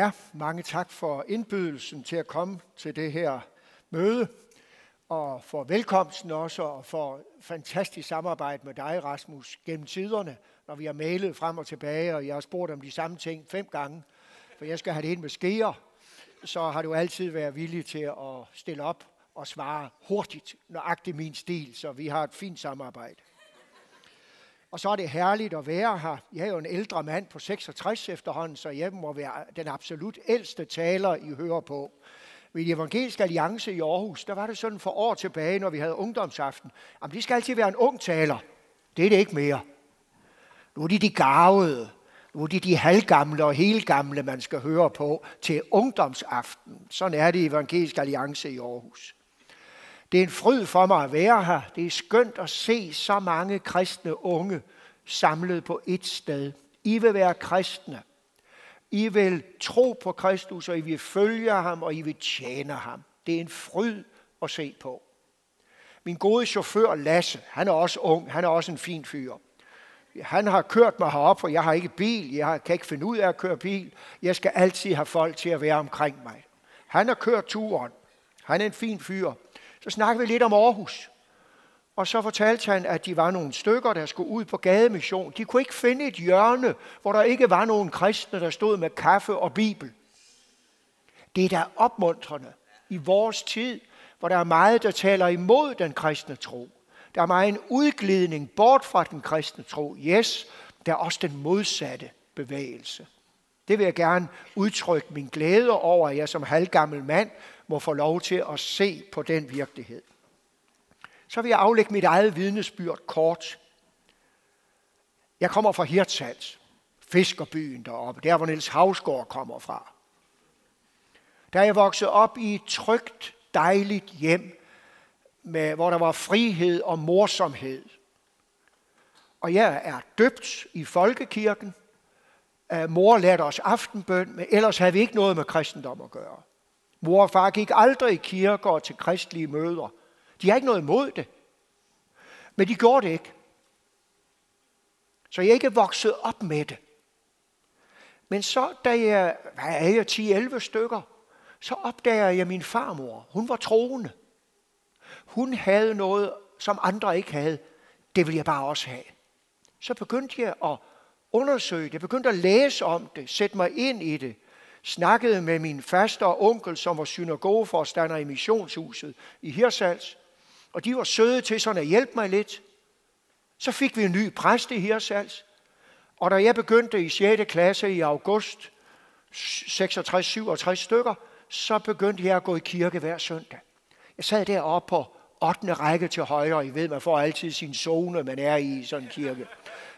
Ja, mange tak for indbydelsen til at komme til det her møde, og for velkomsten også, og for fantastisk samarbejde med dig, Rasmus, gennem tiderne, når vi har mailet frem og tilbage, og jeg har spurgt om de samme ting fem gange, for jeg skal have det ind med skeer, så har du altid været villig til at stille op og svare hurtigt, nøjagtigt min stil, så vi har et fint samarbejde. Og så er det herligt at være her. Jeg er jo en ældre mand på 66 efterhånden, så jeg må være den absolut ældste taler, I hører på. Ved de evangeliske alliance i Aarhus, der var det sådan for år tilbage, når vi havde ungdomsaften. Jamen, de skal altid være en ung taler. Det er det ikke mere. Nu er de de gavede. Nu er det de halvgamle og helgamle, man skal høre på til ungdomsaften. Sådan er det i Evangelisk Alliance i Aarhus. Det er en fryd for mig at være her. Det er skønt at se så mange kristne unge samlet på et sted. I vil være kristne. I vil tro på Kristus, og I vil følge ham, og I vil tjene ham. Det er en fryd at se på. Min gode chauffør Lasse, han er også ung, han er også en fin fyr. Han har kørt mig herop, for jeg har ikke bil, jeg kan ikke finde ud af at køre bil. Jeg skal altid have folk til at være omkring mig. Han har kørt turen. Han er en fin fyr. Så snakkede vi lidt om Aarhus. Og så fortalte han, at de var nogle stykker, der skulle ud på gademission. De kunne ikke finde et hjørne, hvor der ikke var nogen kristne, der stod med kaffe og bibel. Det er da opmuntrende i vores tid, hvor der er meget, der taler imod den kristne tro. Der er meget en udglidning bort fra den kristne tro. Yes, der er også den modsatte bevægelse. Det vil jeg gerne udtrykke min glæde over, at jeg som halvgammel mand må få lov til at se på den virkelighed. Så vil jeg aflægge mit eget vidnesbyrd kort. Jeg kommer fra Hirtshals, fiskerbyen deroppe, der hvor Niels Havsgaard kommer fra. Da jeg voksede op i et trygt, dejligt hjem, med, hvor der var frihed og morsomhed. Og jeg er døbt i folkekirken. Mor lærte os aftenbøn, men ellers havde vi ikke noget med kristendom at gøre. Mor og far gik aldrig i kirker og til kristelige møder. De har ikke noget imod det. Men de gjorde det ikke. Så jeg er ikke vokset op med det. Men så, da jeg, hvad er jeg, 10-11 stykker, så opdager jeg min farmor. Hun var troende. Hun havde noget, som andre ikke havde. Det ville jeg bare også have. Så begyndte jeg at undersøge det. Jeg begyndte at læse om det. Sætte mig ind i det snakkede med min faste og onkel, som var synagogeforstander i missionshuset i Hirsals. Og de var søde til sådan at hjælpe mig lidt. Så fik vi en ny præst i Hirsals. Og da jeg begyndte i 6. klasse i august 66-67 stykker, så begyndte jeg at gå i kirke hver søndag. Jeg sad deroppe på 8. række til højre. I ved, man får altid sin zone, man er i sådan en kirke.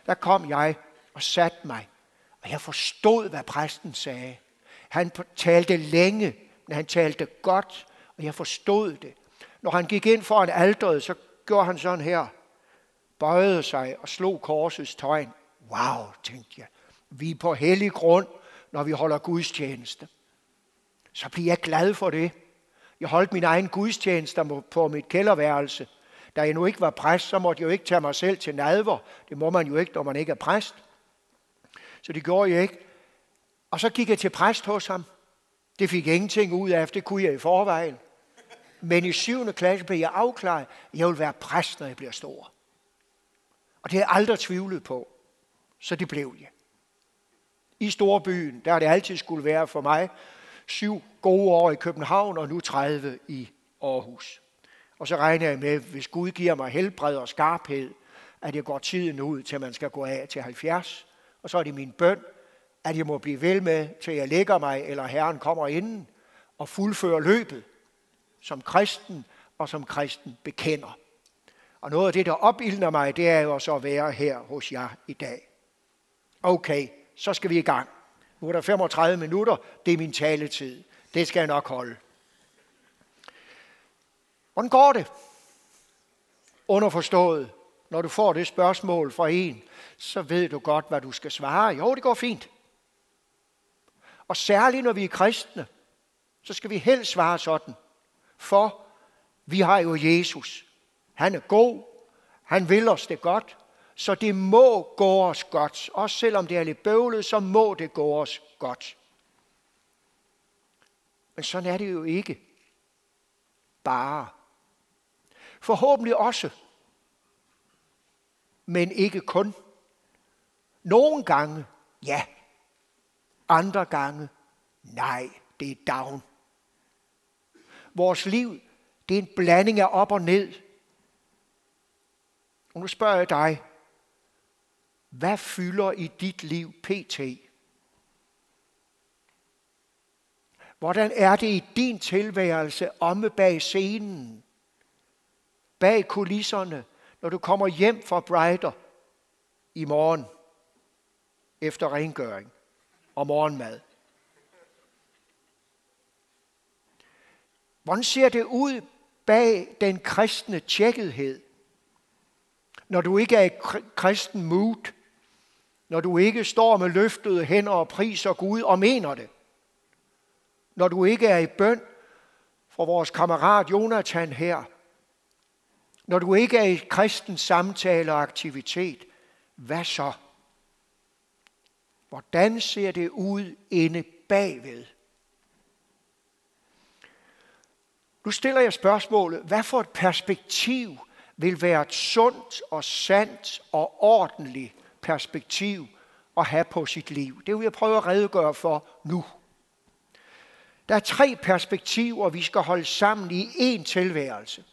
Der kom jeg og satte mig. Og jeg forstod, hvad præsten sagde. Han talte længe, men han talte godt, og jeg forstod det. Når han gik ind foran alderet, så gjorde han sådan her. Bøjede sig og slog korsets tegn. Wow, tænkte jeg. Vi er på hellig grund, når vi holder gudstjeneste. Så bliver jeg glad for det. Jeg holdt min egen gudstjeneste på mit kælderværelse. Da jeg nu ikke var præst, så måtte jeg jo ikke tage mig selv til nadver. Det må man jo ikke, når man ikke er præst. Så det gjorde jeg ikke. Og så gik jeg til præst hos ham. Det fik jeg ingenting ud af, det kunne jeg i forvejen. Men i 7. klasse blev jeg afklaret, at jeg vil være præst, når jeg bliver stor. Og det har jeg aldrig tvivlet på. Så det blev jeg. I storbyen, der har det altid skulle være for mig, syv gode år i København, og nu 30 i Aarhus. Og så regner jeg med, hvis Gud giver mig helbred og skarphed, at jeg går tiden ud, til man skal gå af til 70. Og så er det min bøn, at jeg må blive vel med, til jeg lægger mig, eller Herren kommer inden, og fuldfører løbet som kristen og som kristen bekender. Og noget af det, der opildner mig, det er jo så at være her hos jer i dag. Okay, så skal vi i gang. Nu er der 35 minutter, det er min taletid. Det skal jeg nok holde. Hvordan går det? Underforstået, når du får det spørgsmål fra en, så ved du godt, hvad du skal svare. Jo, det går fint. Og særligt når vi er kristne, så skal vi helst svare sådan. For vi har jo Jesus. Han er god. Han vil os det godt. Så det må gå os godt. Også selvom det er lidt bøvlet, så må det gå os godt. Men sådan er det jo ikke. Bare. Forhåbentlig også. Men ikke kun. Nogle gange, ja. Andre gange, nej, det er down. Vores liv, det er en blanding af op og ned. Og nu spørger jeg dig, hvad fylder i dit liv pt? Hvordan er det i din tilværelse omme bag scenen? Bag kulisserne, når du kommer hjem fra Brighter i morgen efter rengøring og morgenmad? Hvordan ser det ud bag den kristne tjekkethed? Når du ikke er i kristen mood, når du ikke står med løftede hænder og priser Gud og mener det, når du ikke er i bøn for vores kammerat Jonathan her, når du ikke er i kristen samtale og aktivitet, hvad så? Hvordan ser det ud inde bagved? Nu stiller jeg spørgsmålet, hvad for et perspektiv vil være et sundt og sandt og ordentligt perspektiv at have på sit liv? Det vil jeg prøve at redegøre for nu. Der er tre perspektiver, vi skal holde sammen i én tilværelse.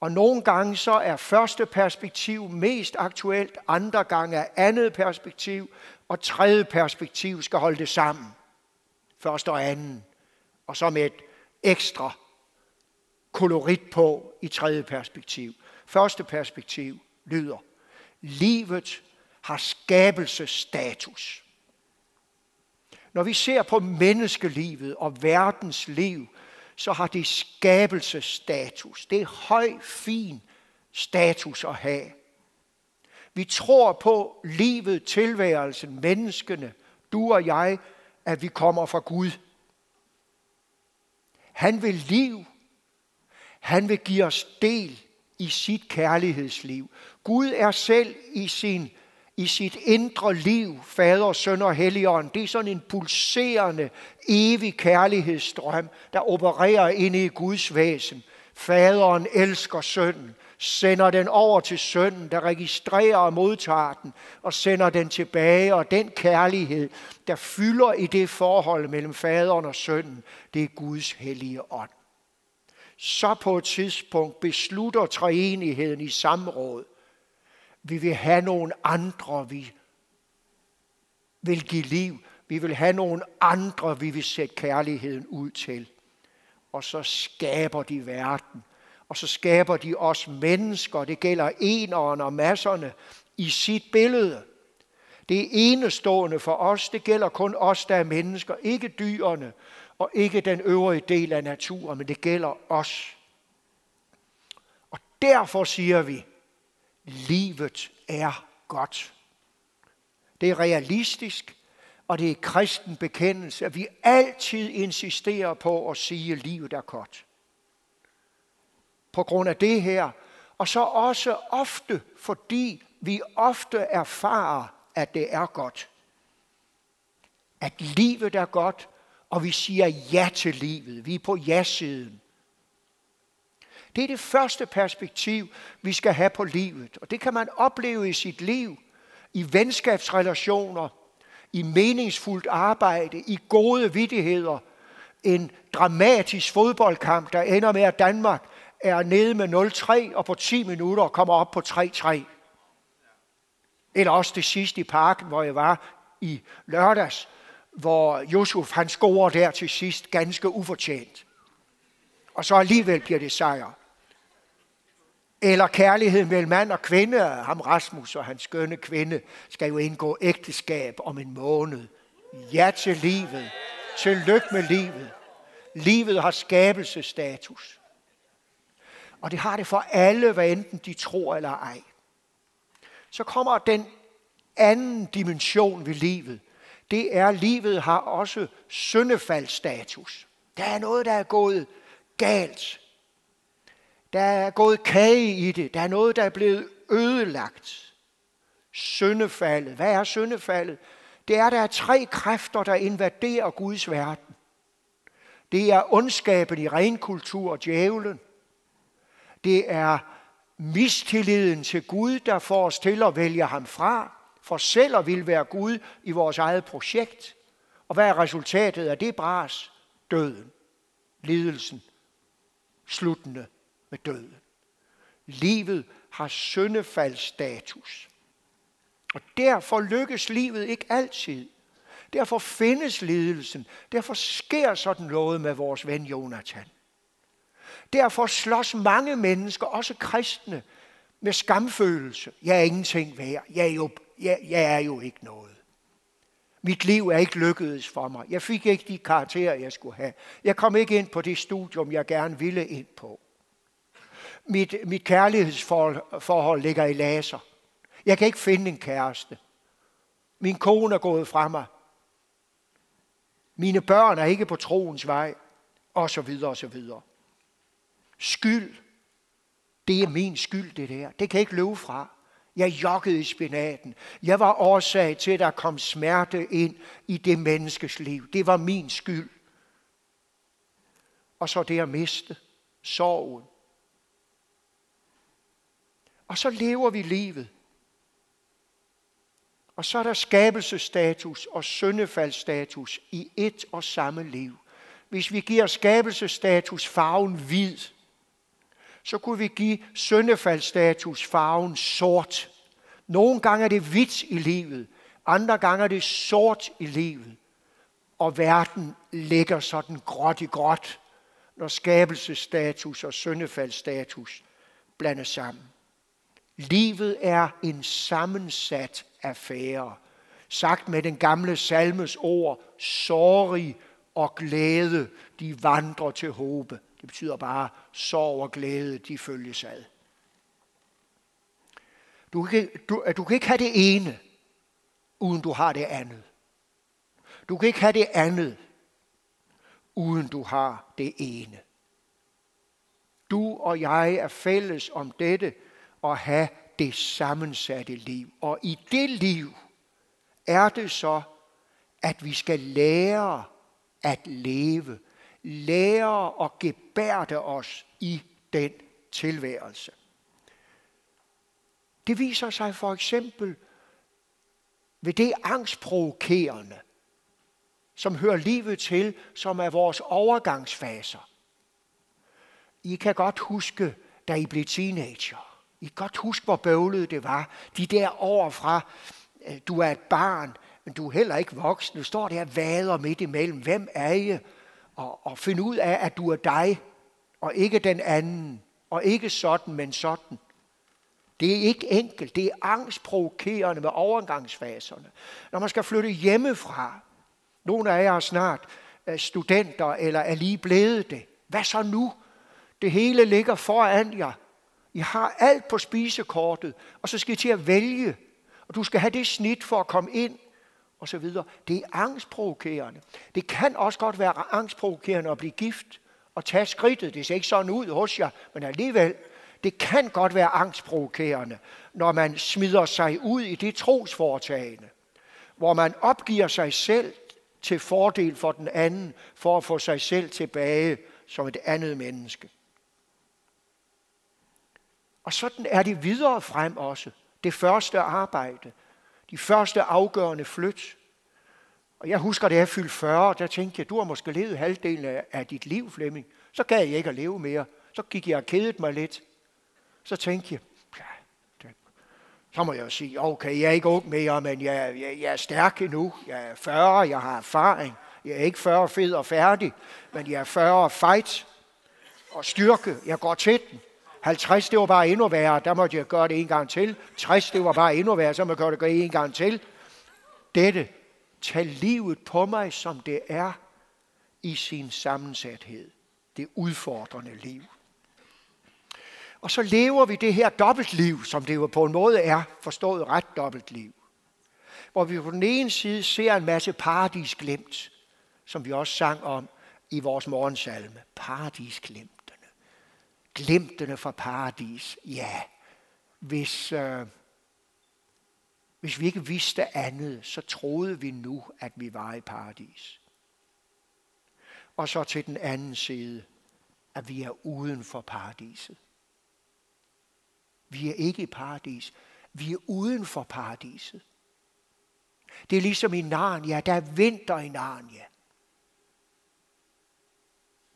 Og nogle gange så er første perspektiv mest aktuelt, andre gange er andet perspektiv, og tredje perspektiv skal holde det sammen. Første og anden. Og så med et ekstra kolorit på i tredje perspektiv. Første perspektiv lyder, livet har skabelsestatus. Når vi ser på menneskelivet og verdens liv, så har det skabelsestatus. Det er høj, fin status at have. Vi tror på livet, tilværelsen, menneskene, du og jeg, at vi kommer fra Gud. Han vil liv. Han vil give os del i sit kærlighedsliv. Gud er selv i sin i sit indre liv, fader, søn og helligånd. Det er sådan en pulserende, evig kærlighedsstrøm, der opererer inde i Guds væsen. Faderen elsker sønnen, sender den over til sønnen, der registrerer og modtager den, og sender den tilbage. Og den kærlighed, der fylder i det forhold mellem faderen og sønnen, det er Guds hellige ånd. Så på et tidspunkt beslutter treenigheden i samråd, vi vil have nogle andre, vi vil give liv. Vi vil have nogle andre, vi vil sætte kærligheden ud til. Og så skaber de verden. Og så skaber de os mennesker. Det gælder eneren og masserne i sit billede. Det er enestående for os. Det gælder kun os, der er mennesker. Ikke dyrene og ikke den øvrige del af naturen, men det gælder os. Og derfor siger vi, livet er godt. Det er realistisk, og det er kristen bekendelse, at vi altid insisterer på at sige, at livet er godt. På grund af det her, og så også ofte, fordi vi ofte erfarer, at det er godt. At livet er godt, og vi siger ja til livet. Vi er på ja-siden. Det er det første perspektiv, vi skal have på livet. Og det kan man opleve i sit liv, i venskabsrelationer, i meningsfuldt arbejde, i gode vidtigheder. En dramatisk fodboldkamp, der ender med, at Danmark er nede med 0-3 og på 10 minutter kommer op på 3-3. Eller også det sidste i parken, hvor jeg var i lørdags, hvor Josef han scorer der til sidst ganske ufortjent. Og så alligevel bliver det sejr. Eller kærlighed mellem mand og kvinde. Ham Rasmus og hans skønne kvinde skal jo indgå ægteskab om en måned. Ja til livet. Tillykke med livet. Livet har skabelsestatus. Og det har det for alle, hvad enten de tror eller ej. Så kommer den anden dimension ved livet. Det er, at livet har også syndefaldsstatus. Der er noget, der er gået galt. Der er gået kage i det. Der er noget, der er blevet ødelagt. Syndefaldet. Hvad er syndefaldet? Det er, der er tre kræfter, der invaderer Guds verden. Det er ondskaben i renkultur og djævlen. Det er mistilliden til Gud, der får os til at vælge ham fra, for selv at ville være Gud i vores eget projekt. Og hvad er resultatet af det bras? Døden. Lidelsen. Sluttende med døden. Livet har syndefaldsstatus. Og derfor lykkes livet ikke altid. Derfor findes lidelsen. Derfor sker sådan noget med vores ven Jonathan. Derfor slås mange mennesker, også kristne, med skamfølelse. Jeg er ingenting værd. Jeg er jo, jeg, jeg er jo ikke noget. Mit liv er ikke lykkedes for mig. Jeg fik ikke de karakterer, jeg skulle have. Jeg kom ikke ind på det studium, jeg gerne ville ind på. Mit, mit kærlighedsforhold ligger i laser. Jeg kan ikke finde en kæreste. Min kone er gået fra mig. Mine børn er ikke på troens vej. Og så videre, og så videre. Skyld. Det er min skyld, det der. Det kan jeg ikke løbe fra. Jeg jokkede i spinaten. Jeg var årsag til, at der kom smerte ind i det menneskes liv. Det var min skyld. Og så det at miste. Sorgen. Og så lever vi livet. Og så er der skabelsestatus og syndefaldsstatus i et og samme liv. Hvis vi giver skabelsestatus farven hvid, så kunne vi give syndefaldsstatus farven sort. Nogle gange er det hvidt i livet, andre gange er det sort i livet. Og verden ligger sådan gråt i gråt, når skabelsestatus og syndefaldsstatus blandes sammen. Livet er en sammensat affære. Sagt med den gamle salmes ord, sorg og glæde, de vandrer til håbe. Det betyder bare, sorg og glæde, de følges ad. Du kan, du, du kan ikke have det ene, uden du har det andet. Du kan ikke have det andet, uden du har det ene. Du og jeg er fælles om dette at have det sammensatte liv. Og i det liv er det så, at vi skal lære at leve lære og gebærde os i den tilværelse. Det viser sig for eksempel ved det angstprovokerende, som hører livet til, som er vores overgangsfaser. I kan godt huske, da I blev teenager. I kan godt huske, hvor bøvlet det var. De der år fra, øh, du er et barn, men du er heller ikke voksen. Du står der og vader midt imellem. Hvem er I? og, og finde ud af, at du er dig, og ikke den anden, og ikke sådan, men sådan. Det er ikke enkelt. Det er angstprovokerende med overgangsfaserne. Når man skal flytte hjemmefra, nogle af jer er snart øh, studenter eller er lige blevet det. Hvad så nu? Det hele ligger foran jer. I har alt på spisekortet, og så skal I til at vælge. Og du skal have det snit for at komme ind og så videre. Det er angstprovokerende. Det kan også godt være angstprovokerende at blive gift og tage skridtet. Det ser ikke sådan ud hos jer, men alligevel, det kan godt være angstprovokerende, når man smider sig ud i det trosforetagende, hvor man opgiver sig selv til fordel for den anden, for at få sig selv tilbage som et andet menneske. Og sådan er det videre frem også. Det første arbejde, de første afgørende flyt. Og jeg husker, da jeg fyldte 40, der tænkte jeg, du har måske levet halvdelen af, dit liv, Flemming. Så gad jeg ikke at leve mere. Så gik jeg og kedet mig lidt. Så tænkte jeg, ja, det, så må jeg jo sige, okay, jeg er ikke ung mere, men jeg, jeg, jeg er stærk endnu. Jeg er 40, jeg har erfaring. Jeg er ikke 40 fed og færdig, men jeg er 40 fight og styrke. Jeg går til den. 50, det var bare endnu værre, der måtte jeg gøre det en gang til. 60, det var bare endnu værre, så må jeg gøre det en gang til. Dette, tag livet på mig, som det er i sin sammensathed. Det udfordrende liv. Og så lever vi det her dobbeltliv, som det jo på en måde er, forstået ret dobbeltliv. Hvor vi på den ene side ser en masse paradis glemt, som vi også sang om i vores morgensalme. Paradis glemt glimtene fra paradis. Ja, hvis, øh, hvis vi ikke vidste andet, så troede vi nu, at vi var i paradis. og så til den anden side, at vi er uden for paradiset. Vi er ikke i paradis. Vi er uden for paradiset. Det er ligesom i Narnia. Der er vinter i Narnia.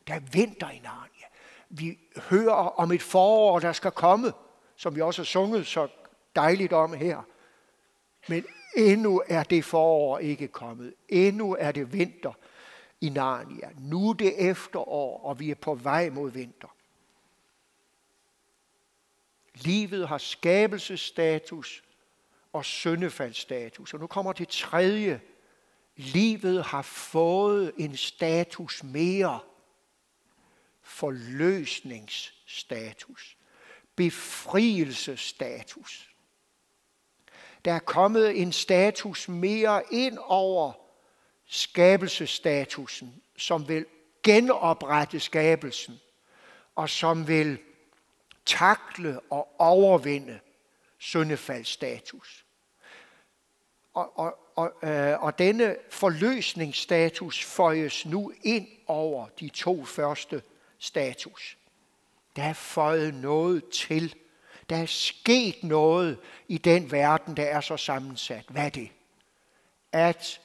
Der er vinter i Narnia. Vi hører om et forår, der skal komme, som vi også har sunget så dejligt om her. Men endnu er det forår ikke kommet. Endnu er det vinter i Narnia. Nu er det efterår, og vi er på vej mod vinter. Livet har skabelsesstatus og syndefaldsstatus. Og nu kommer det tredje. Livet har fået en status mere. Forløsningsstatus. Befrielsestatus. Der er kommet en status mere ind over skabelsestatusen, som vil genoprette skabelsen, og som vil takle og overvinde syndefaldsstatus. Og, og, og, øh, og denne forløsningsstatus føjes nu ind over de to første status. Der er føjet noget til. Der er sket noget i den verden, der er så sammensat. Hvad er det? At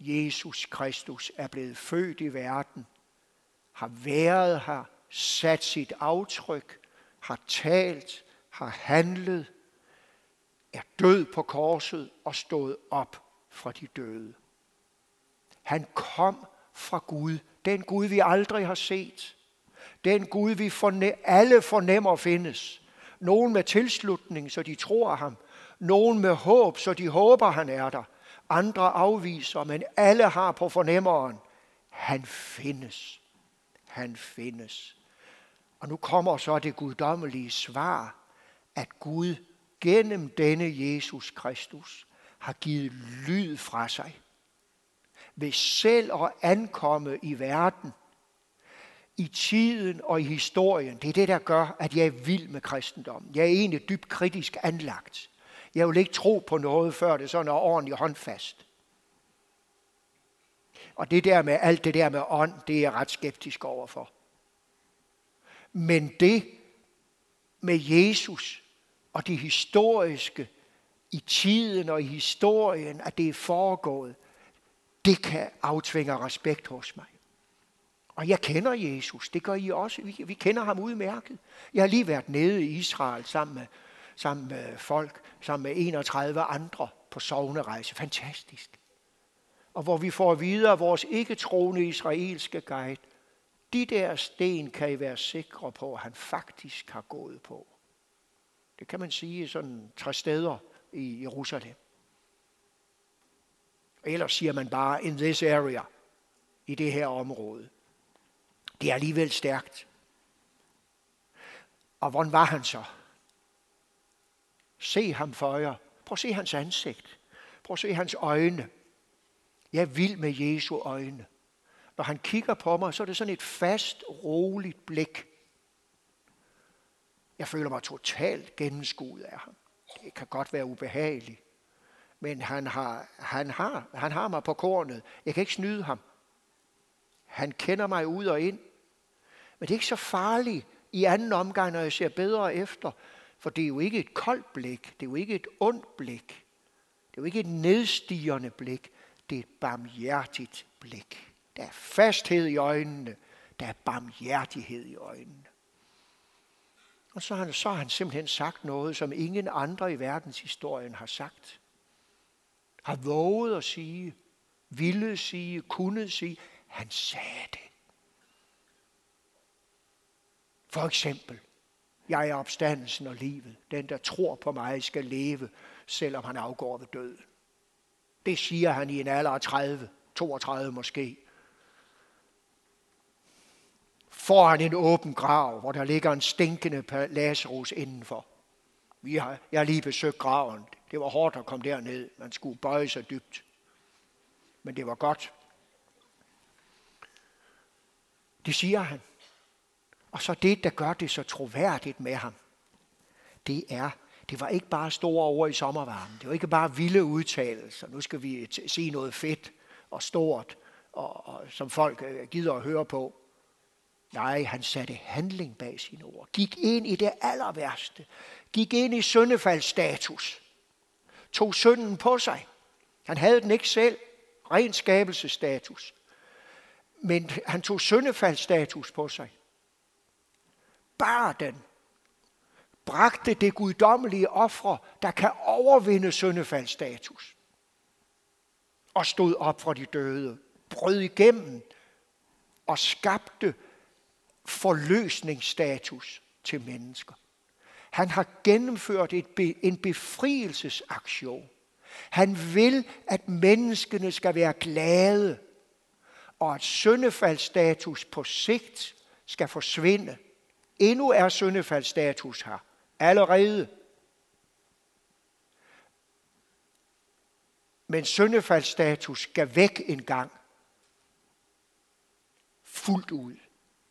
Jesus Kristus er blevet født i verden, har været her, sat sit aftryk, har talt, har handlet, er død på korset og stået op fra de døde. Han kom fra Gud, den Gud vi aldrig har set, den Gud vi forne- alle fornemmer findes. Nogen med tilslutning, så de tror ham. Nogen med håb, så de håber, han er der. Andre afviser, men alle har på fornemmeren, han findes. Han findes. Og nu kommer så det guddommelige svar, at Gud gennem denne Jesus Kristus har givet lyd fra sig. Ved selv at ankomme i verden, i tiden og i historien, det er det, der gør, at jeg er vild med kristendommen. Jeg er egentlig dybt kritisk anlagt. Jeg vil ikke tro på noget, før det sådan er ordentligt håndfast. Og det der med alt det der med ånd, det er jeg ret skeptisk overfor. Men det med Jesus og det historiske i tiden og i historien, at det er foregået, det kan aftvinge respekt hos mig. Og jeg kender Jesus, det gør I også. Vi, vi kender ham udmærket. Jeg har lige været nede i Israel sammen med, sammen med folk, sammen med 31 andre på sovnerejse. Fantastisk. Og hvor vi får videre af vores ikke-troende israelske guide, de der sten kan I være sikre på, at han faktisk har gået på. Det kan man sige sådan tre steder i Jerusalem. Ellers siger man bare, in this area, i det her område. Det er alligevel stærkt. Og hvordan var han så? Se ham for jer. Prøv at se hans ansigt. Prøv at se hans øjne. Jeg vil med Jesu øjne. Når han kigger på mig, så er det sådan et fast, roligt blik. Jeg føler mig totalt gennemskuet af ham. Det kan godt være ubehageligt. Men han har, han, har, han har mig på kornet. Jeg kan ikke snyde ham. Han kender mig ud og ind. Men det er ikke så farligt i anden omgang, når jeg ser bedre efter. For det er jo ikke et koldt blik. Det er jo ikke et ondt blik. Det er jo ikke et nedstigende blik. Det er et barmhjertigt blik. Der er fasthed i øjnene. Der er barmhjertighed i øjnene. Og så har, han, så har han simpelthen sagt noget, som ingen andre i verdenshistorien har sagt. Har våget at sige, ville sige, kunne sige. Han sagde det. For eksempel, jeg er opstandelsen og livet. Den, der tror på mig, skal leve, selvom han afgår ved døden. Det siger han i en alder af 30, 32 måske foran en åben grav, hvor der ligger en stinkende Lazarus indenfor. Vi har, jeg har lige besøgt graven. Det var hårdt at komme derned. Man skulle bøje sig dybt. Men det var godt. Det siger han. Og så det, der gør det så troværdigt med ham, det er, det var ikke bare store ord i sommervarmen. Det var ikke bare vilde udtalelser. Nu skal vi sige noget fedt og stort og, og som folk øh, gider at høre på. Nej, han satte handling bag sine ord. Gik ind i det aller værste. Gik ind i syndefaldsstatus. Tog synden på sig. Han havde den ikke selv. Ren skabelsestatus. Men han tog syndefaldsstatus på sig. Bare den. Bragte det guddommelige ofre, der kan overvinde syndefaldsstatus. Og stod op fra de døde. Brød igennem og skabte forløsningsstatus til mennesker. Han har gennemført et be, en befrielsesaktion. Han vil, at menneskene skal være glade, og at syndefaldsstatus på sigt skal forsvinde. Endnu er syndefaldsstatus her. Allerede. Men syndefaldsstatus skal væk en gang. Fuldt ud.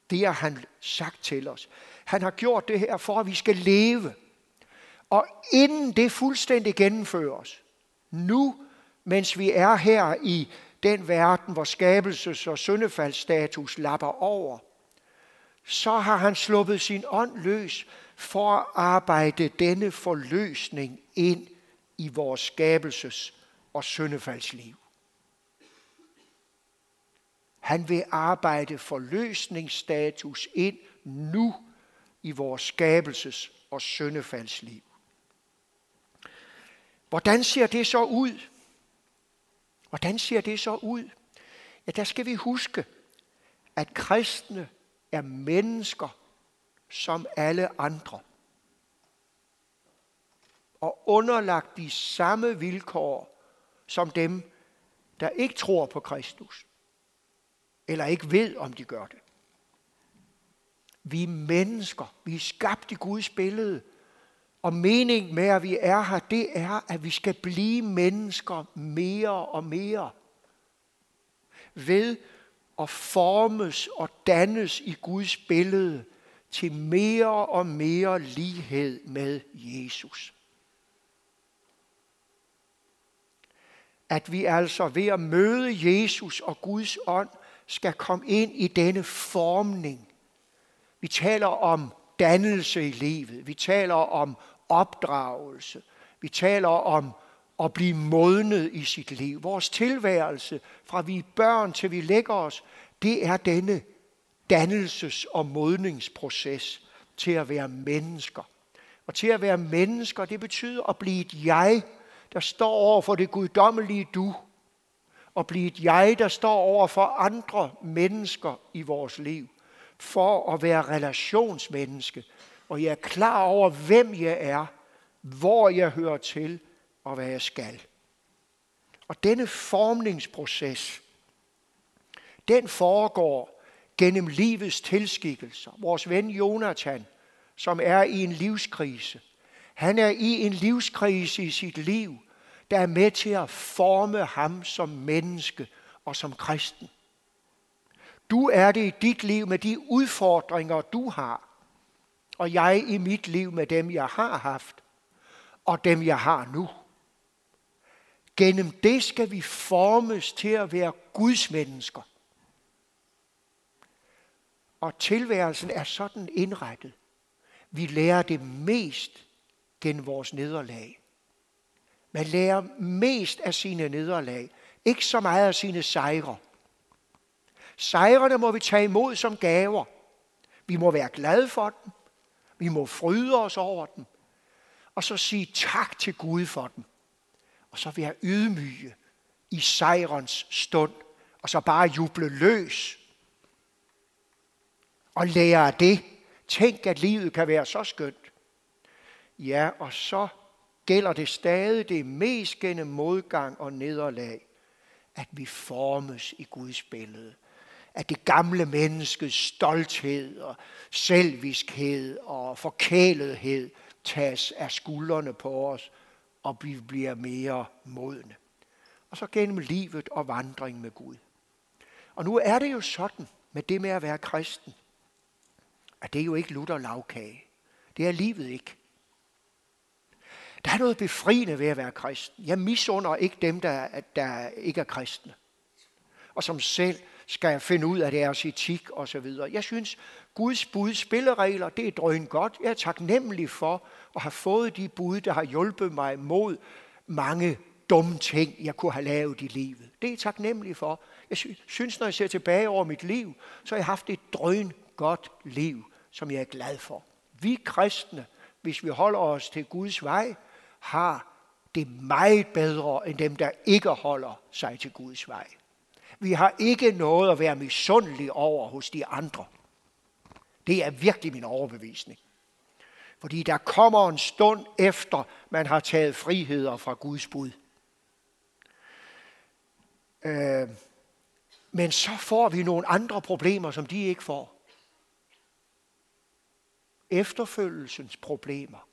Det har han sagt til os. Han har gjort det her for, at vi skal leve. Og inden det fuldstændig gennemføres, nu, mens vi er her i den verden, hvor skabelses- og syndefaldsstatus lapper over, så har han sluppet sin ånd løs for at arbejde denne forløsning ind i vores skabelses- og syndefaldsliv. Han vil arbejde forløsningsstatus ind nu i vores skabelses- og syndefaldsliv. Hvordan ser det så ud? Hvordan ser det så ud? Ja, der skal vi huske, at kristne er mennesker som alle andre. Og underlagt de samme vilkår som dem, der ikke tror på Kristus eller ikke ved, om de gør det. Vi er mennesker. Vi er skabt i Guds billede. Og meningen med, at vi er her, det er, at vi skal blive mennesker mere og mere. Ved at formes og dannes i Guds billede til mere og mere lighed med Jesus. At vi altså ved at møde Jesus og Guds ånd skal komme ind i denne formning. Vi taler om dannelse i livet. Vi taler om opdragelse. Vi taler om at blive modnet i sit liv. Vores tilværelse, fra vi er børn til vi lægger os, det er denne dannelses- og modningsproces til at være mennesker. Og til at være mennesker, det betyder at blive et jeg, der står over for det guddommelige du, og blive et jeg, der står over for andre mennesker i vores liv, for at være relationsmenneske, og jeg er klar over, hvem jeg er, hvor jeg hører til, og hvad jeg skal. Og denne formningsproces, den foregår gennem livets tilskikkelser. Vores ven Jonathan, som er i en livskrise, han er i en livskrise i sit liv, der er med til at forme ham som menneske og som kristen. Du er det i dit liv med de udfordringer, du har, og jeg i mit liv med dem, jeg har haft, og dem, jeg har nu. Gennem det skal vi formes til at være Guds mennesker. Og tilværelsen er sådan indrettet. Vi lærer det mest gennem vores nederlag. Man lærer mest af sine nederlag, ikke så meget af sine sejre. Sejrene må vi tage imod som gaver. Vi må være glade for dem. Vi må fryde os over dem. Og så sige tak til Gud for dem. Og så være ydmyge i sejrens stund. Og så bare juble løs. Og lære af det. Tænk, at livet kan være så skønt. Ja, og så gælder det stadig det mest gennem modgang og nederlag, at vi formes i Guds billede. At det gamle menneskes stolthed og selviskhed og forkælethed tages af skuldrene på os, og vi bliver mere modne. Og så gennem livet og vandring med Gud. Og nu er det jo sådan med det med at være kristen, at det er jo ikke lutter lavkage. Det er livet ikke. Der er noget befriende ved at være kristen. Jeg misunder ikke dem, der, der ikke er kristne. og som selv skal finde ud af deres etik osv. Jeg synes, Guds bud, spilleregler, det er drøn godt. Jeg er taknemmelig for at have fået de bud, der har hjulpet mig mod mange dumme ting, jeg kunne have lavet i livet. Det er jeg taknemmelig for. Jeg synes, når jeg ser tilbage over mit liv, så har jeg haft et drøn godt liv, som jeg er glad for. Vi kristne, hvis vi holder os til Guds vej, har det meget bedre end dem, der ikke holder sig til Guds vej. Vi har ikke noget at være misundelige over hos de andre. Det er virkelig min overbevisning. Fordi der kommer en stund efter, man har taget friheder fra Guds bud. Øh, men så får vi nogle andre problemer, som de ikke får. Efterfølgelsens problemer.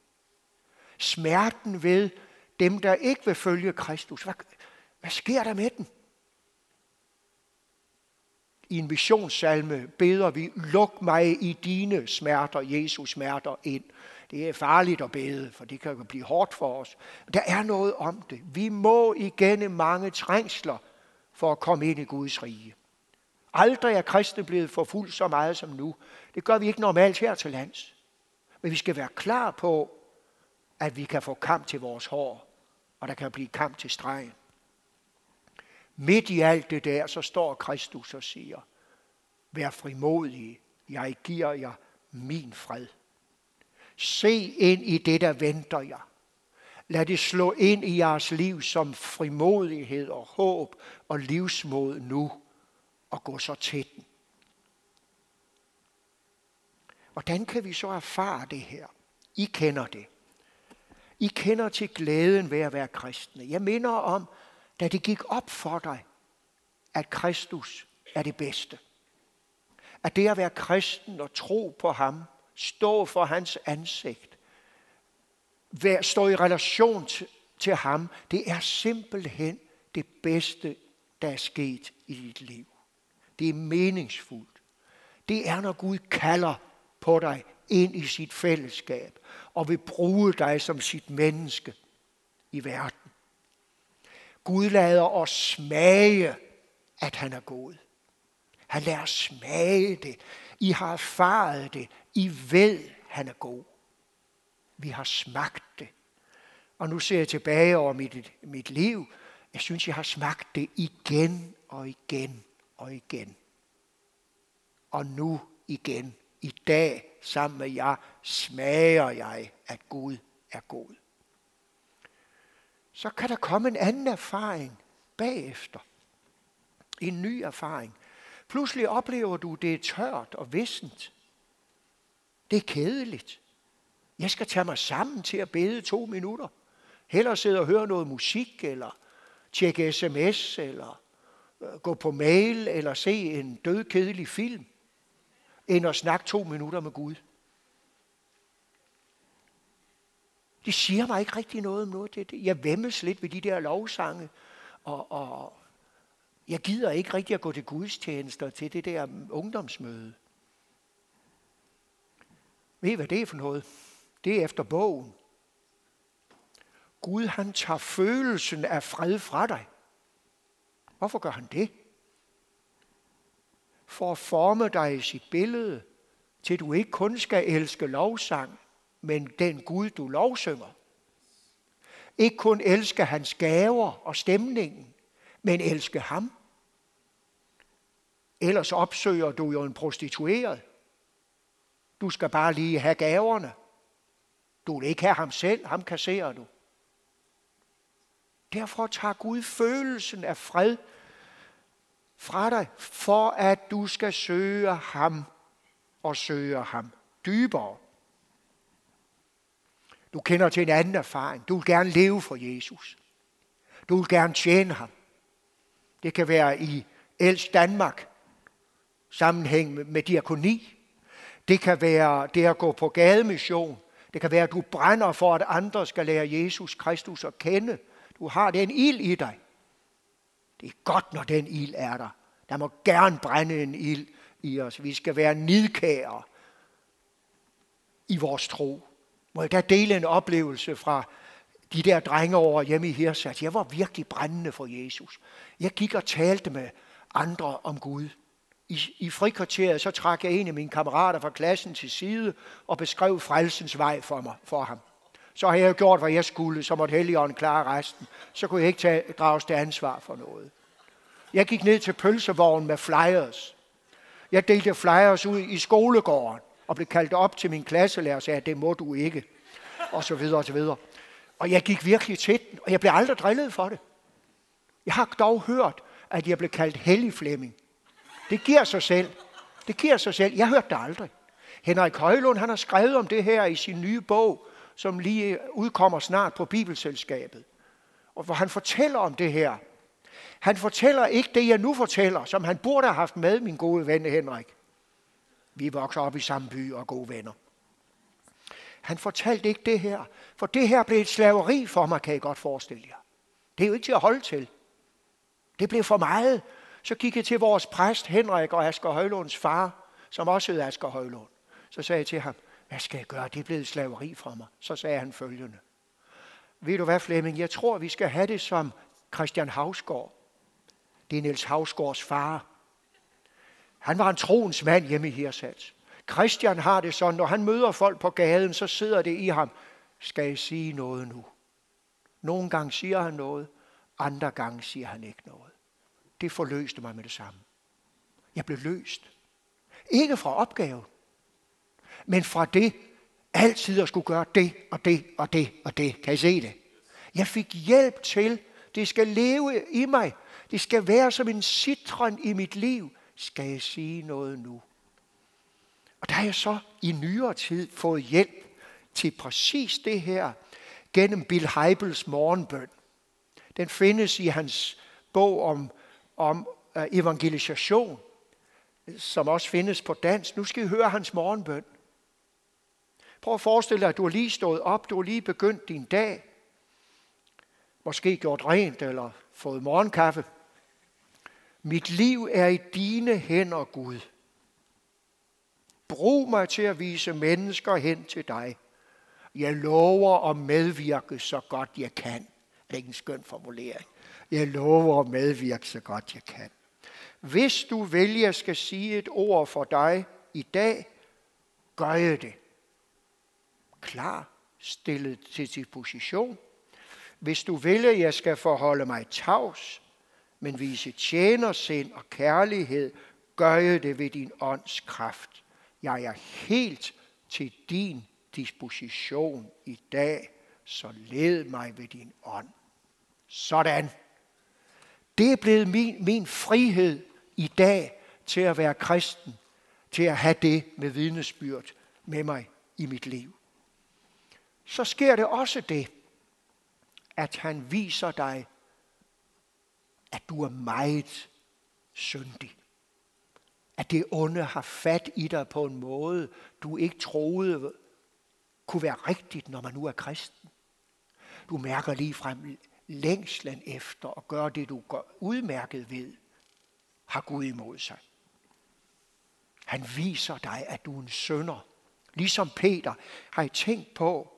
Smerten ved dem, der ikke vil følge Kristus. Hvad, hvad sker der med den? I en missionssalme beder vi, luk mig i dine smerter, Jesus smerter ind. Det er farligt at bede, for det kan blive hårdt for os. Men der er noget om det. Vi må igennem mange trængsler for at komme ind i Guds rige. Aldrig er kristne blevet forfulgt så meget som nu. Det gør vi ikke normalt her til lands. Men vi skal være klar på, at vi kan få kamp til vores hår, og der kan blive kamp til stregen. Midt i alt det der, så står Kristus og siger, vær frimodig, jeg giver jer min fred. Se ind i det, der venter jer. Lad det slå ind i jeres liv som frimodighed og håb og livsmod nu, og gå så til den. Hvordan kan vi så erfare det her? I kender det. I kender til glæden ved at være kristne. Jeg minder om, da det gik op for dig, at Kristus er det bedste. At det at være kristen og tro på ham, stå for hans ansigt, stå i relation til, ham, det er simpelthen det bedste, der er sket i dit liv. Det er meningsfuldt. Det er, når Gud kalder på dig ind i sit fællesskab og vil bruge dig som sit menneske i verden. Gud lader os smage, at han er god. Han lader os smage det. I har erfaret det. I ved, han er god. Vi har smagt det. Og nu ser jeg tilbage over mit, mit liv. Jeg synes, jeg har smagt det igen og igen og igen. Og nu igen, i dag, sammen med jer, smager jeg, at Gud er god. Så kan der komme en anden erfaring bagefter. En ny erfaring. Pludselig oplever du, det er tørt og vissent. Det er kedeligt. Jeg skal tage mig sammen til at bede to minutter. Hellere sidde og høre noget musik, eller tjekke sms, eller øh, gå på mail, eller se en død kedelig film, end at snakke to minutter med Gud. Det siger mig ikke rigtig noget om noget. Det, jeg vemmes lidt ved de der lovsange, og, og jeg gider ikke rigtig at gå til gudstjenester til det der ungdomsmøde. Ved I, hvad det er for noget? Det er efter bogen. Gud, han tager følelsen af fred fra dig. Hvorfor gør han det? For at forme dig i sit billede, til du ikke kun skal elske lovsang, men den Gud, du lovsynger. Ikke kun elske hans gaver og stemningen, men elske ham. Ellers opsøger du jo en prostitueret. Du skal bare lige have gaverne. Du vil ikke have ham selv, ham kasserer du. Derfor tager Gud følelsen af fred fra dig, for at du skal søge ham og søge ham dybere. Du kender til en anden erfaring. Du vil gerne leve for Jesus. Du vil gerne tjene ham. Det kan være i Els Danmark, sammenhæng med diakoni. Det kan være det at gå på gademission. Det kan være, at du brænder for, at andre skal lære Jesus Kristus at kende. Du har den ild i dig. Det er godt, når den ild er der. Der må gerne brænde en ild i os. Vi skal være nidkære i vores tro. Må jeg da dele en oplevelse fra de der drenge over hjemme i Hirsat. Jeg var virkelig brændende for Jesus. Jeg gik og talte med andre om Gud. I, i frikvarteret så trak jeg en af mine kammerater fra klassen til side og beskrev frelsens vej for, mig, for ham. Så har jeg gjort, hvad jeg skulle, så måtte Helligånden klare resten. Så kunne jeg ikke tage, drages til ansvar for noget. Jeg gik ned til pølsevognen med flyers. Jeg delte flyers ud i skolegården og blev kaldt op til min klasselærer og sagde, det må du ikke. Og så videre og så videre. Og jeg gik virkelig til den, og jeg blev aldrig drillet for det. Jeg har dog hørt, at jeg blev kaldt hellig Flemming. Det giver sig selv. Det giver sig selv. Jeg hørte det aldrig. Henrik Højlund, han har skrevet om det her i sin nye bog, som lige udkommer snart på Bibelselskabet. Og hvor han fortæller om det her. Han fortæller ikke det, jeg nu fortæller, som han burde have haft med, min gode ven Henrik. Vi vokser op i samme by og gode venner. Han fortalte ikke det her, for det her blev et slaveri for mig, kan I godt forestille jer. Det er jo ikke til at holde til. Det blev for meget. Så gik jeg til vores præst Henrik og Asger Højlunds far, som også hed Asger Højlund. Så sagde jeg til ham, hvad skal jeg gøre? Det er blevet slaveri for mig. Så sagde han følgende. Ved du hvad, Flemming? Jeg tror, vi skal have det som Christian Havsgaard. Det er Niels Havsgaards far. Han var en troens mand hjemme i Hirsals. Christian har det sådan, når han møder folk på gaden, så sidder det i ham. Skal jeg sige noget nu? Nogle gange siger han noget, andre gange siger han ikke noget. Det forløste mig med det samme. Jeg blev løst. Ikke fra opgaven, men fra det altid at skulle gøre det og det og det og det. Kan I se det? Jeg fik hjælp til, det skal leve i mig. Det skal være som en citron i mit liv. Skal jeg sige noget nu? Og der har jeg så i nyere tid fået hjælp til præcis det her gennem Bill Heibels morgenbøn. Den findes i hans bog om, om øh, evangelisation, som også findes på dansk. Nu skal I høre hans morgenbøn. Prøv at forestille dig, at du har lige stået op, du har lige begyndt din dag, måske gjort rent eller fået morgenkaffe. Mit liv er i dine hænder, Gud. Brug mig til at vise mennesker hen til dig. Jeg lover at medvirke så godt jeg kan. Det er ikke en skøn formulering. Jeg lover at medvirke så godt jeg kan. Hvis du vælger skal sige et ord for dig i dag, gør jeg det. Klar, stillet til disposition. Hvis du vælger, jeg skal forholde mig tavs, men vise tjenersind og kærlighed, gør jeg det ved din ånds kraft. Jeg er helt til din disposition i dag, så led mig ved din ånd. Sådan. Det er blevet min, min frihed i dag til at være kristen, til at have det med vidnesbyrd med mig i mit liv. Så sker det også det, at han viser dig, at du er meget syndig. At det onde har fat i dig på en måde, du ikke troede kunne være rigtigt, når man nu er kristen. Du mærker lige frem længslen efter at gøre det, du gør udmærket ved, har Gud imod sig. Han viser dig, at du er en sønder. Ligesom Peter har I tænkt på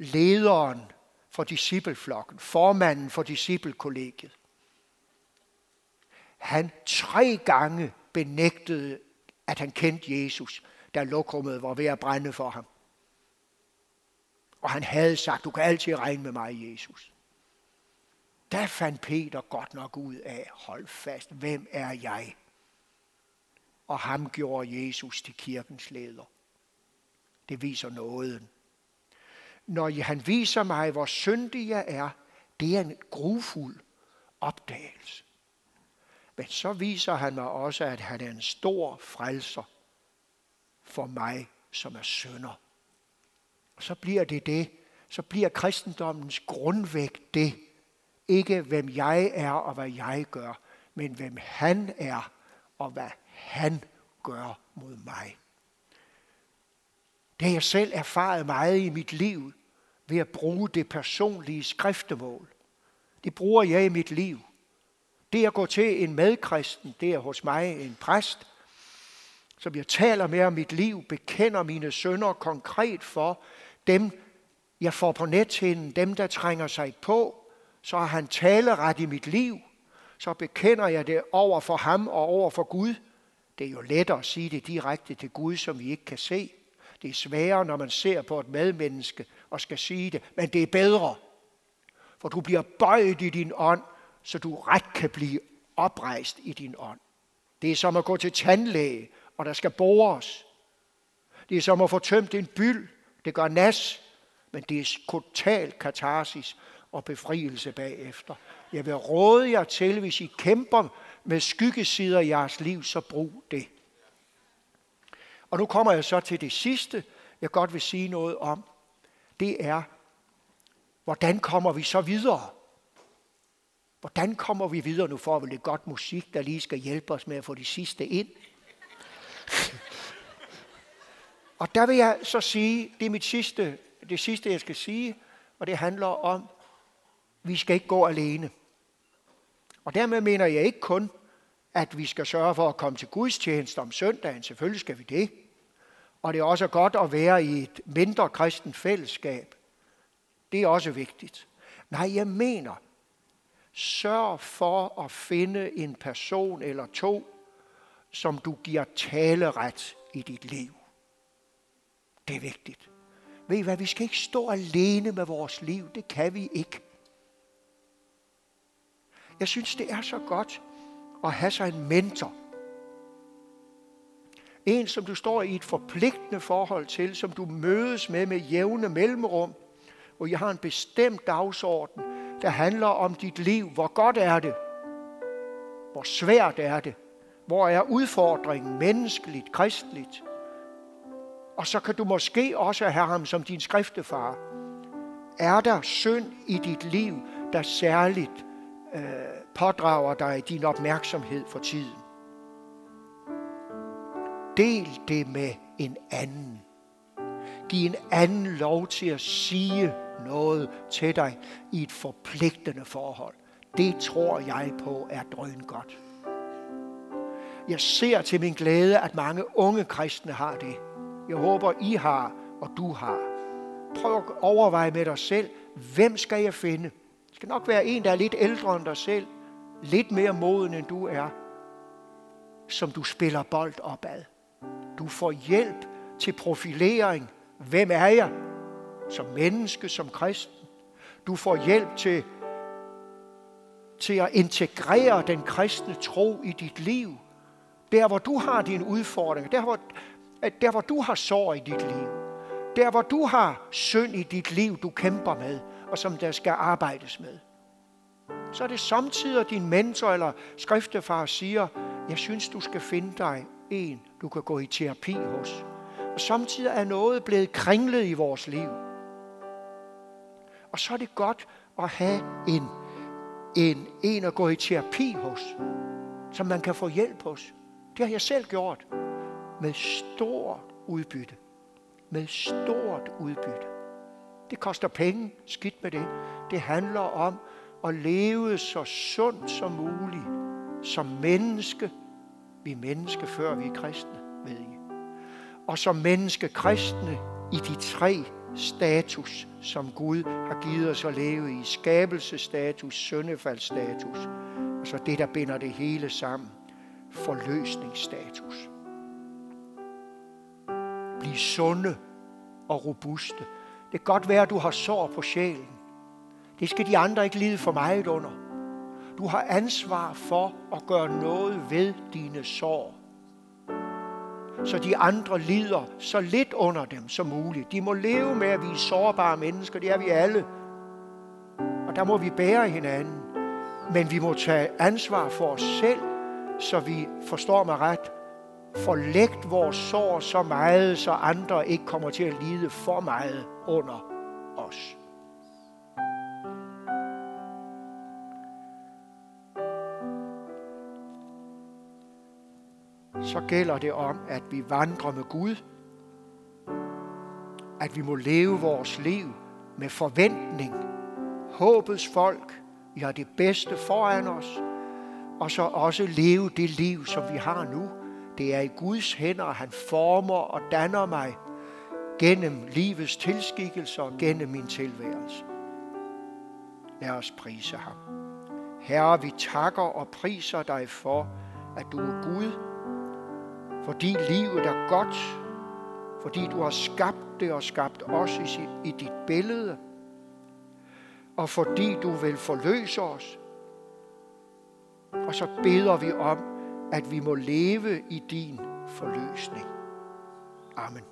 lederen for discipleflokken, formanden for disciplekollegiet. Han tre gange benægtede, at han kendte Jesus, da lokrummet var ved at brænde for ham. Og han havde sagt, du kan altid regne med mig, Jesus. Der fandt Peter godt nok ud af, hold fast, hvem er jeg? Og ham gjorde Jesus til kirkens leder. Det viser nåden. Når han viser mig, hvor syndig jeg er, det er en grufuld opdagelse. Men så viser han mig også, at han er en stor frelser for mig, som er sønder. Og så bliver det det, så bliver kristendommens grundvægt det, ikke hvem jeg er og hvad jeg gør, men hvem han er og hvad han gør mod mig. Det har jeg selv erfaret meget i mit liv ved at bruge det personlige skriftemål. Det bruger jeg i mit liv. Det at gå til en medkristen, det er hos mig en præst, som jeg taler med om mit liv, bekender mine sønder konkret for dem, jeg får på nethinden, dem der trænger sig på, så har han taleret i mit liv, så bekender jeg det over for ham og over for Gud. Det er jo lettere at sige det direkte til Gud, som vi ikke kan se. Det er sværere, når man ser på et medmenneske og skal sige det, men det er bedre. For du bliver bøjet i din ånd, så du ret kan blive oprejst i din ånd. Det er som at gå til tandlæge, og der skal bores. Det er som at få tømt en byld. Det gør nas, men det er total katarsis og befrielse bagefter. Jeg vil råde jer til, hvis I kæmper med skyggesider i jeres liv, så brug det. Og nu kommer jeg så til det sidste, jeg godt vil sige noget om. Det er, hvordan kommer vi så videre? Hvordan kommer vi videre? Nu får vi lidt godt musik, der lige skal hjælpe os med at få de sidste ind. og der vil jeg så sige, det er mit sidste, det sidste, jeg skal sige, og det handler om, vi skal ikke gå alene. Og dermed mener jeg ikke kun, at vi skal sørge for at komme til gudstjeneste om søndagen. Selvfølgelig skal vi det. Og det er også godt at være i et mindre kristent fællesskab. Det er også vigtigt. Nej, jeg mener, sørg for at finde en person eller to, som du giver taleret i dit liv. Det er vigtigt. Ved I hvad, vi skal ikke stå alene med vores liv. Det kan vi ikke. Jeg synes, det er så godt at have sig en mentor. En, som du står i et forpligtende forhold til, som du mødes med med jævne mellemrum, hvor I har en bestemt dagsorden, der handler om dit liv. Hvor godt er det? Hvor svært er det? Hvor er udfordringen menneskeligt, kristligt? Og så kan du måske også have ham som din skriftefar. Er der synd i dit liv, der særligt øh, pådrager dig din opmærksomhed for tiden? Del det med en anden. Giv en anden lov til at sige noget til dig i et forpligtende forhold. Det tror jeg på er drøn godt. Jeg ser til min glæde, at mange unge kristne har det. Jeg håber, I har, og du har. Prøv at overveje med dig selv, hvem skal jeg finde? Det skal nok være en, der er lidt ældre end dig selv, lidt mere moden end du er, som du spiller bold opad. Du får hjælp til profilering. Hvem er jeg? Som menneske, som kristen. Du får hjælp til, til at integrere den kristne tro i dit liv. Der, hvor du har dine udfordringer. Der, hvor, der, hvor du har sorg i dit liv. Der, hvor du har synd i dit liv, du kæmper med, og som der skal arbejdes med. Så er det samtidig, din mentor eller skriftefar siger, jeg synes, du skal finde dig en, du kan gå i terapi hos. Og samtidig er noget blevet kringlet i vores liv. Og så er det godt at have en, en, en at gå i terapi hos, som man kan få hjælp hos. Det har jeg selv gjort. Med stort udbytte. Med stort udbytte. Det koster penge, skidt med det. Det handler om at leve så sundt som muligt, som menneske, vi er menneske, før vi er kristne, ved I. Og som menneske kristne i de tre status, som Gud har givet os at leve i. Skabelsestatus, søndefaldsstatus, og så det, der binder det hele sammen. Forløsningsstatus. Bliv sunde og robuste. Det kan godt være, at du har sår på sjælen. Det skal de andre ikke lide for meget under. Du har ansvar for at gøre noget ved dine sår. Så de andre lider så lidt under dem som muligt. De må leve med, at vi er sårbare mennesker. Det er vi alle. Og der må vi bære hinanden. Men vi må tage ansvar for os selv, så vi forstår mig ret, forlægt vores sår så meget, så andre ikke kommer til at lide for meget under os. Så gælder det om, at vi vandrer med Gud. At vi må leve vores liv med forventning. Håbets folk. Vi har det bedste foran os. Og så også leve det liv, som vi har nu. Det er i Guds hænder, han former og danner mig gennem livets tilskikkelser og gennem min tilværelse. Lad os prise ham. Herre, vi takker og priser dig for, at du er Gud, fordi livet er godt, fordi du har skabt det og skabt os i, sit, i dit billede, og fordi du vil forløse os. Og så beder vi om, at vi må leve i din forløsning. Amen.